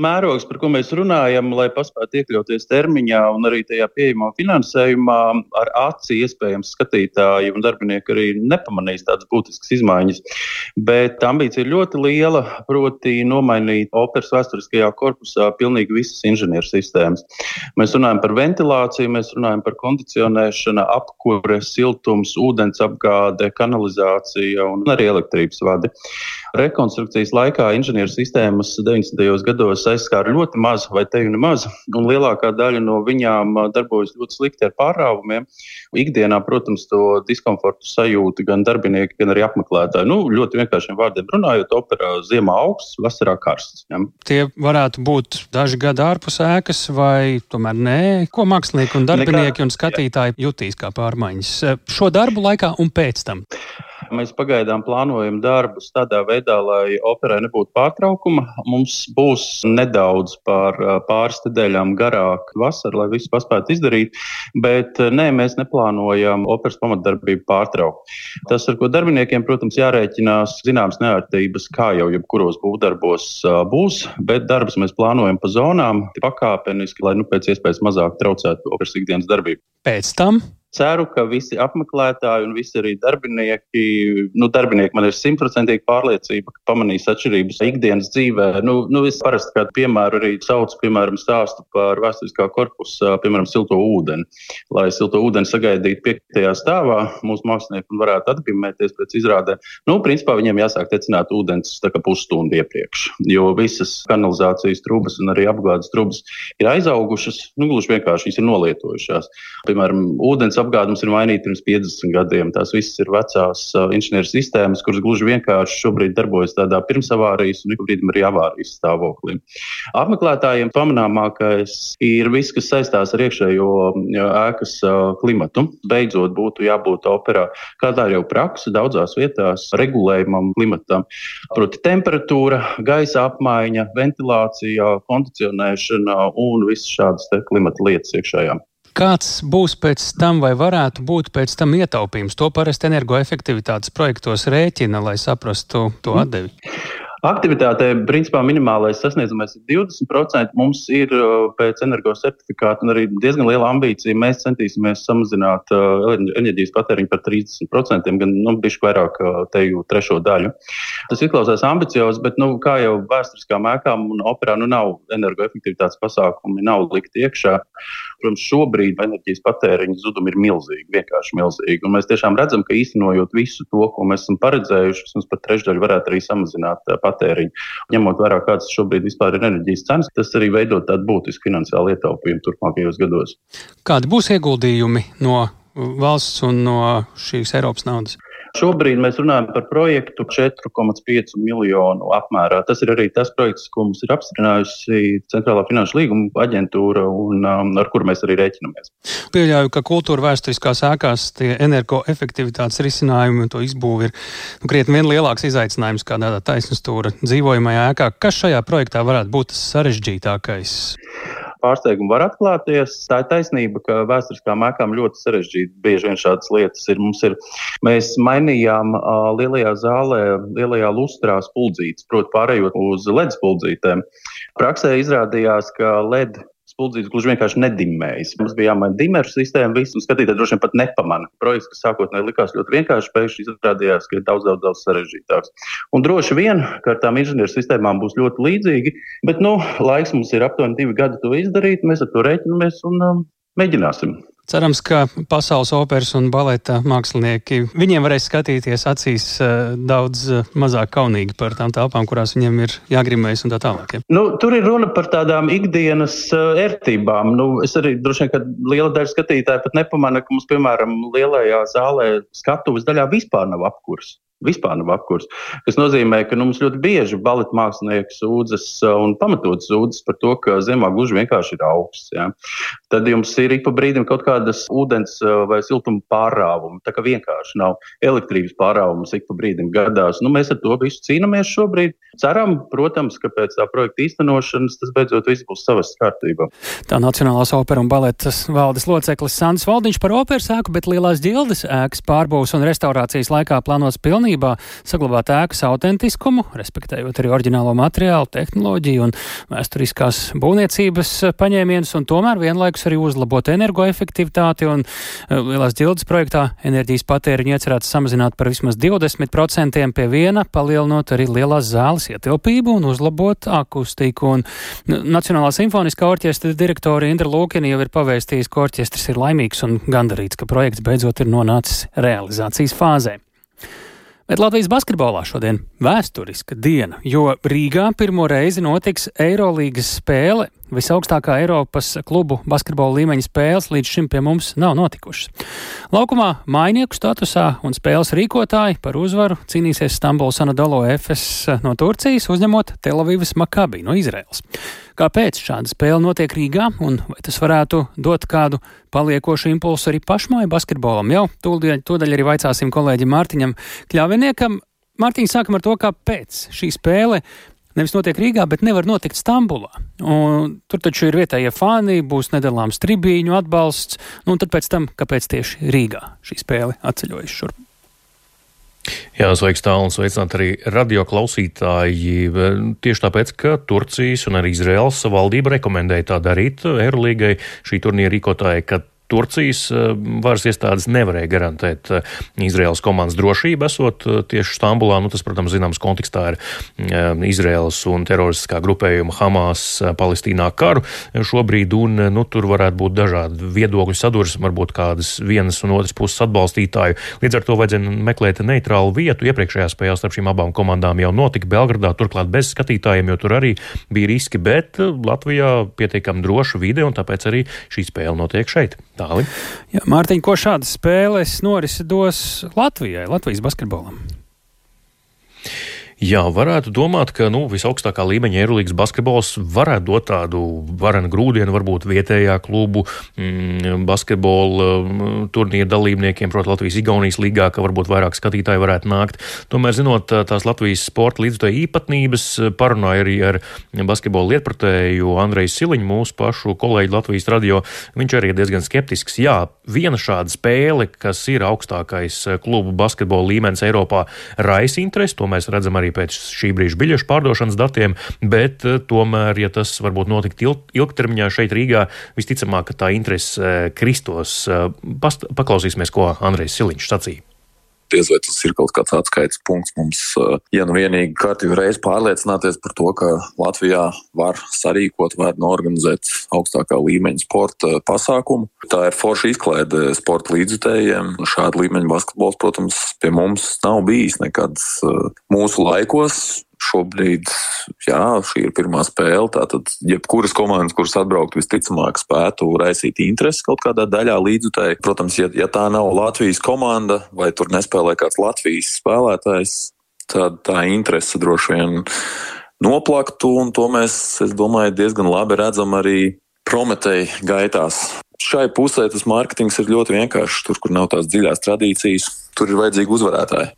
Mērogs, par ko mēs runājam, lai paspētu iekļauties termiņā un arī tajā pieejamā finansējumā, ar aci iespējams skatītāji un darbinieki arī nepamanīs tādas būtiskas izmaiņas. Bet ambīcija ir ļoti liela, proti nomainīt operas vēsturiskajā korpusā pilnīgi visas inženieru sistēmas. Mēs runājam par ventilāciju, mēs runājam par kondicionēšanu, apkure, siltums, ūdens apgāde, kanalizācija un arī elektrības vadi. Rekonstrukcijas laikā inženieru sistēmas 90. gados aizskāra ļoti maz vai teju nemaz, un lielākā daļa no viņām darbojas ļoti slikti ar pārāvumiem. Ikdienā, protams, to diskomfortu sajūta gan darbinieki, gan arī apmeklētāji. Nu, ļoti vienkāršiem vārdiem runājot, operā ziemā augsts, vasarā karsts. Ja. Tie varētu būt daži gadi ārpus ēkas, vai tomēr nē, ko mākslinieki un darbinieki Nekā, un skatītāji jā. jutīs kā pārmaiņas šo darbu laikā un pēc tam. Mēs pagaidām plānojam darbus tādā veidā, lai operai nebūtu pārtraukuma. Mums būs nedaudz pār pāris nedēļām garāk vasara, lai visu paspētu izdarīt, bet nē, mēs neplānojam operas pamatdarbību pārtraukt. Tas, ar ko darbiniekiem, protams, jārēķinās, zināmas neērtības, kā jau jebkuros būvdarbos būs, bet darbus mēs plānojam pa zonām pakāpeniski, lai nu, pēc iespējas mazāk traucētu operas ikdienas darbību. Pēc tam Ceru, ka visi apmeklētāji un visi arī darbinieki, nu, darbinieki man ir simtprocentīgi pārliecība, ka pamanīs atšķirības ikdienas dzīvē. Nu, nu, es parasti kādu piemēru arī saucu, piemēram, stāstu par vēsturiskā korpusa, piemēram, silto ūdeni. Lai silto ūdeni sagaidītu piektajā stāvā, mūsu mākslinieki varētu atbīmēties pēc izrādēm. Nu, principā viņiem jāsāk tecināt ūdens pusstundu iepriekš, jo visas kanalizācijas trūkas un arī apgādes trūkas ir aizaugušas, nu, gluži vienkārši viņas ir nolietojušās. Piemēram, ūdens apgāde mums ir mainīta pirms 50 gadiem. Tās visas ir vecās inženieru sistēmas, kuras gluži vienkārši šobrīd darbojas tādā pirmsavārijas un ik brīdim arī avārijas stāvoklī. Apmeklētājiem pamanāmākais ir viss, kas saistās ar iekšējo ēkas klimatu. Beidzot, būtu jābūt operā, kā tā jau praksa daudzās vietās, regulējumam klimatam. Proti, temperatūra, gaisa apmaiņa, ventilācija, kondicionēšana un visas šādas klimata lietas iekšējām. Kāds būs pēc tam, vai varētu būt pēc tam ietaupījums? To parasti energoefektivitātes projektos rēķina, lai saprastu to atdevi. Aktivitātē, principā, minimālais sasniedzamais ir 20%. Mums ir uh, pēc energosertifikāta arī diezgan liela ambīcija. Mēs centīsimies samazināt uh, enerģijas patēriņu par 30%, gan nu, bišķi vairāk uh, teju trešo daļu. Tas izklausās ambiciozs, bet, nu, kā jau vēsturiskām ēkām un operā, nu, nav energoefektivitātes pasākumi, nav likt iekšā. Protams, šobrīd enerģijas patēriņa zudumi ir milzīgi, vienkārši milzīgi. Un mēs tiešām redzam, ka īstenojot visu to, ko mēs esam paredzējuši, mums par trešdaļu varētu arī samazināt patēriņu. Ņemot vērā, kādas šobrīd ir enerģijas cenas, tas arī veido tādu būtisku finansiālu ietaupījumu turpmākajos gados. Kādi būs ieguldījumi no valsts un no šīs Eiropas naudas? Šobrīd mēs runājam par projektu 4,5 miljonu apmērā. Tas ir arī tas projekts, ko mums ir apstiprinājusi Centrālā finanšu līguma aģentūra un um, ar kuru mēs arī rēķinamies. Pieļauju, ka kultūra vēsturiskās ēkās tie energoefektivitātes risinājumi un to izbūvi ir nu, krietni vien lielāks izaicinājums kā tādā taisnstūra dzīvojamajā ēkā. Kas šajā projektā varētu būt tas sarežģītākais? Pārsteigumi var atklāties. Tā ir taisnība, ka vēsturiskām ēkām ļoti sarežģīti bieži vien šādas lietas ir. Mums ir mēs mainījām uh, lielajā zālē, lielajā lustrā spuldzītes, proti pārējot uz LED spuldzītēm. Praksē izrādījās, ka LED spuldzītes gluži vienkārši nedimmējas. Mums bija jāmaina dimeru sistēma, visu, un skatītāji droši vien pat nepamana. Projekts, kas sākotnēji likās ļoti vienkāršs, pēkšņi izrādījās, ka ir daudz, daudz, daudz sarežģītāks. Un droši vien, ka ar tām inženieru sistēmām būs ļoti līdzīgi, bet nu, laiks mums ir aptuveni divi gadi to izdarīt, mēs ar to rēķinamies un um, mēģināsim. Cerams, ka pasaules operas un baleta mākslinieki viņiem varēs skatīties acīs uh, daudz uh, mazāk kaunīgi par tām telpām, kurās viņiem ir jāgrimējas un tā tālāk. Ja? Nu, tur ir runa par tādām ikdienas uh, ērtībām. Nu, es arī droši vien, ka liela daļa skatītāju pat nepamana, ka mums, piemēram, lielajā zālē skatuves daļā vispār nav apkurs vispār nav apkurs. Tas nozīmē, ka nu, mums ļoti bieži baleta mākslinieki sūdzas un pamatot sūdzas par to, ka zemā gluži vienkārši ir augsts. Ja. Tad jums ir ik pa brīdim kaut kādas ūdens vai siltuma pārāvumi. Tā kā vienkārši nav elektrības pārāvums ik pa brīdim gadās. Nu, mēs ar to visu cīnāmies šobrīd. Ceram, protams, ka pēc tā projekta īstenošanas tas beidzot viss būs savas kārtībā. Tā Nacionālās opera un baletas valdes loceklis Sandrs Valdiņš par operas ēku, bet lielās ģildes ēkas pārbūves un restaurācijas laikā plānots pilnībā saglabāt ēkas autentiskumu, respektējot arī oriģinālo materiālu, tehnoloģiju un vēsturiskās būvniecības paņēmienus, un tomēr vienlaikus arī uzlabot energoefektivitāti. Un eh, lielās ģildes projektā enerģijas patēriņu iecerēts samazināt par vismaz 20% pie viena, palielinot arī lielās zāles ietilpību un uzlabot akustiku. Un Nacionālā simfoniskā orķestra direktore Indra Lūkina jau ir pavēstījusi, ka orķestris ir laimīgs un gandarīts, ka projekts beidzot ir nonācis realizācijas fāzē. Bet Latvijas basketbolā šodien vēsturiska diena, jo Rīgā pirmo reizi notiks Eirolīgas spēle Visaugstākā Eiropas klubu basketbola līmeņa spēles līdz šim pie mums nav notikušas. Laukumā mainieku statusā un spēles rīkotāji par uzvaru cīnīsies Stambuls Anadolo Efes no Turcijas, uzņemot Telavivas Makabi no Izraels. Kāpēc šāda spēle notiek Rīgā un vai tas varētu dot kādu paliekošu impulsu arī pašmāju basketbolam? Jau tūdaļ, tūdaļ arī vaicāsim kolēģim Mārtiņam Kļaviniekam. Mārtiņ, sākam ar to, kāpēc šī spēle nevis notiek Rīgā, bet nevar notikt Stambulā. Un tur taču ir vietējie fani, būs nedalāms tribīņu atbalsts, nu, un tad pēc tam, kāpēc tieši Rīgā šī spēle atceļojas šurp. Jā, sveiks tālāk, sveicināt arī radio klausītāji. Tieši tāpēc, ka Turcijas un arī Izraels valdība rekomendēja tā darīt Eirolīgai šī turnīra rīkotāja, ka Turcijas eh, varas iestādes nevarēja garantēt eh, Izraels komandas drošību, esot eh, tieši Stambulā. Nu, tas, protams, zināms kontekstā ir Izraels un teroristiskā grupējuma Hamas Palestīnā karu šobrīd, un nu, tur varētu būt dažādi viedokļu sadurs, varbūt kādas vienas un otras puses atbalstītāju. Līdz ar to vajadzēja meklēt neitrālu vietu. Iepriekšējā spēlē starp šīm abām komandām jau notika Belgradā, turklāt bez skatītājiem, jo tur arī bija riski, bet Latvijā pietiekami droša vide, un tāpēc arī šī spēle notiek šeit. Tāli. Jā, Mārtiņ, ko šādas spēles norisi dos Latvijai, Latvijas basketbolam? Jā, varētu domāt, ka nu, visaugstākā līmeņa Eirolandes basketbols varētu dot tādu varenu grūdienu, varbūt vietējā klubu mm, basketbola mm, turnīra dalībniekiem, protams, Latvijas-Igaunijas līgā, ka varbūt vairāk skatītāji varētu nākt. Tomēr, zinot tās Latvijas sporta līdzstoja īpatnības, parunāju arī ar basketbola lietpratēju Andreju Siliņu, mūsu pašu kolēģi Latvijas radio. Viņš arī ir diezgan skeptisks. Jā, viena šāda spēle, kas ir augstākais klubu basketbola līmenis Eiropā, raisa interesi, to mēs redzam arī arī pēc šī brīža biļešu pārdošanas datiem, bet eh, tomēr, ja tas varbūt notikt ilgtermiņā šeit Rīgā, visticamāk, ka tā interese eh, kristos. Eh, past, paklausīsimies, ko Andrejs Siliņš sacīja diez vai tas ir kaut kāds atskaites punkts mums, ja nu vienīgi kārtīgi reiz pārliecināties par to, ka Latvijā var sarīkot, var norganizēt augstākā līmeņa sporta pasākumu. Tā ir forša izklaide sporta līdzjutējiem. Šāda līmeņa basketbols, protams, pie mums nav bijis nekad mūsu laikos šobrīd, jā, šī ir pirmā spēle. Tātad, jebkuras komandas, kuras atbraukt, visticamāk, spētu raisīt interesi kaut kādā daļā līdzutēji. Protams, ja, ja tā nav Latvijas komanda vai tur nespēlē kāds Latvijas spēlētājs, tad tā interese droši vien noplaktu, un to mēs, es domāju, diezgan labi redzam arī Prometēji gaitās. Šai pusē tas mārketings ir ļoti vienkāršs. Tur, kur nav tās dziļās tradīcijas, tur ir vajadzīgi uzvarētāji.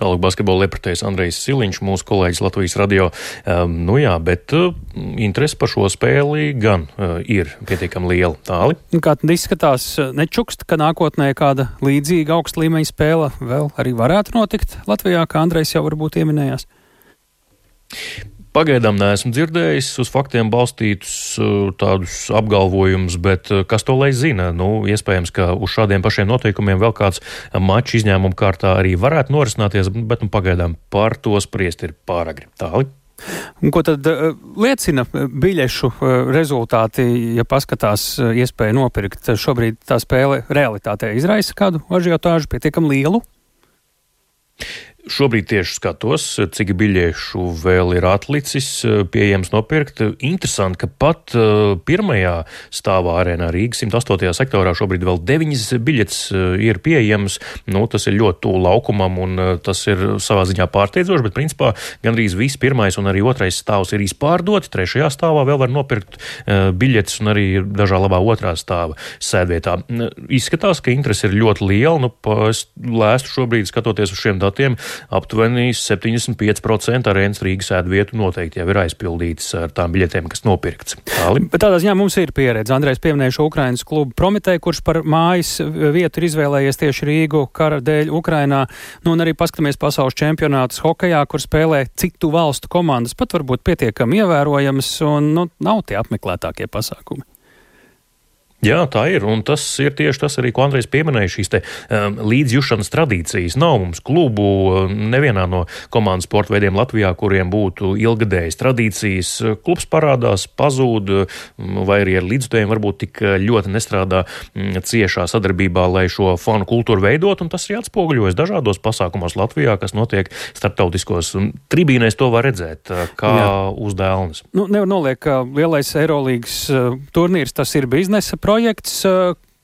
Tālāk basketbola liepratējs Andrejs Siliņš, mūsu kolēģis Latvijas radio. Um, nu jā, bet uh, interesi par šo spēli gan uh, ir pietiekami liela. Tāli. Kā tad izskatās, nečukst, ka nākotnē kāda līdzīga augsta līmeņa spēle vēl arī varētu notikt Latvijā, kā Andrejs jau varbūt pieminējās? Pagaidām neesmu dzirdējis uz faktiem balstītus uh, tādus apgalvojumus, bet uh, kas to lai zina? Nu, iespējams, ka uz šādiem pašiem noteikumiem vēl kāds mačs izņēmuma kārtā arī varētu norisināties, bet nu, pagaidām par to spriest ir pāragri. Tālāk. Ko tad uh, liecina biļešu rezultāti, ja paskatās iespēju nopirkt? Šobrīd tā spēle realitātē izraisa kādu ažiotāžu pietiekam lielu? Šobrīd tieši skatos, cik biļešu vēl ir atlicis pieejams nopirkt. Interesanti, ka pat uh, pirmajā stāvā arēnā Rīgas 108. sektorā šobrīd vēl deviņas biļetes uh, ir pieejamas. Nu, tas ir ļoti tuvu laukumam un tas ir savā ziņā pārsteidzoši, bet principā gandrīz viss pirmais un arī otrais stāvs ir izpārdoti. Trešajā stāvā vēl var nopirkt biļetes un arī dažā labā otrā stāva sēdvietā. Izskatās, ka interese ir ļoti liela. Nu, es lēstu šobrīd, skatoties uz šiem datiem, aptuveni 75% arēnas Rīgas ēdvietu noteikti jau ir aizpildītas ar tām biļetēm, kas nopirkts. Tāli. Bet tādā ziņā mums ir pieredze. Andrejs pieminēja šo Ukrainas klubu Prometēju, kurš par mājas vietu ir izvēlējies tieši Rīgu kara dēļ Ukrainā. Nu, un arī paskatāmies pasaules čempionātus hokejā, kur spēlē citu valstu komandas, pat varbūt pietiekami ievērojamas un nu, nav tie apmeklētākie pasākumi. Jā, tā ir. Un tas ir tieši tas arī, ko Andrejs pieminēja. Šīs te, um, līdzjūšanas tradīcijas nav mums klubu um, nevienā no komandas sporta veidiem Latvijā, kuriem būtu ilgadējas tradīcijas. Klubs parādās, pazūd, um, vai arī ar līdzjutējiem varbūt tik ļoti nestrādā um, ciešā sadarbībā, lai šo fanu kultūru veidot. Un tas arī atspoguļojas dažādos pasākumos Latvijā, kas notiek starptautiskos tribīnēs. To var redzēt uh, kā Jā. uzdēlnes. Nu, nevar noliekt, ka lielais Eirolandes uh, turnīrs tas ir biznesa projekts projekts.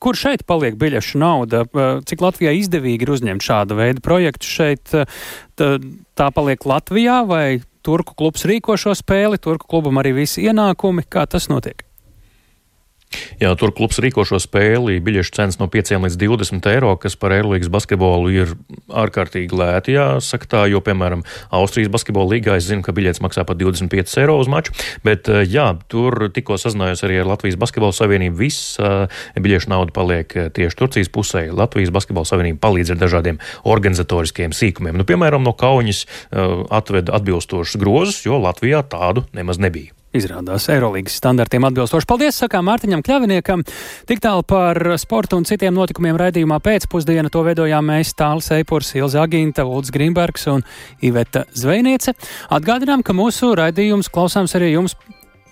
Kur šeit paliek biļešu nauda? Cik Latvijai izdevīgi ir uzņemt šāda veida projektu šeit? Tā paliek Latvijā vai Turku klubs rīko šo spēli, Turku klubam arī visi ienākumi? Kā tas notiek? Jā, tur klubs rīko šo spēli. Biļešu cenas no 5 līdz 20 eiro, kas par Eirolandes basketbolu ir ārkārtīgi lēti. Jāsaka tā, jo, piemēram, Austrijas basketbola līgā es zinu, ka biļets maksā pat 25 eiro uz maču. Bet, eh, jā, tur tikko sazinājos arī ar Latvijas Basketbola Savienību. Viss uh, biļešu nauda paliek eh, tieši Turcijas pusē. Latvijas Basketbola Savienība palīdz ar dažādiem organizatoriskiem sīkumiem. Nu, piemēram, no Kaunas uh, atveda atbilstošus grozus, jo Latvijā tādu nemaz nebija. Izrādās Eirolandes standartiem atbilstoši. Paldies, sakām Mārtiņam Kļaviniekam. Tik tālu par sportu un citiem notikumiem raidījumā pēcpusdienā. To veidojām mēs Tāls Eipurs, Ilza Aginta, Ulds Grimbergs un Iveta Zvejniece. Atgādinām, ka mūsu raidījums klausāms arī jums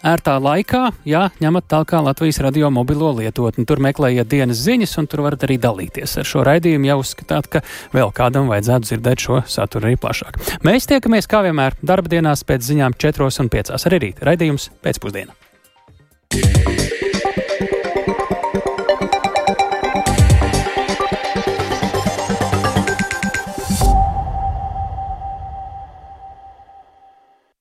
ērtā laikā, ja ņemat tālāk Latvijas radio mobilo lietotni. Tur meklējiet dienas ziņas, un tur varat arī dalīties ar šo raidījumu, ja uzskatāt, ka vēl kādam vajadzētu dzirdēt šo saturu arī plašāk. Mēs tiekamies kā vienmēr darba dienās pēc ziņām 4 un 5 arī rīt. Raidījums pēcpusdienā.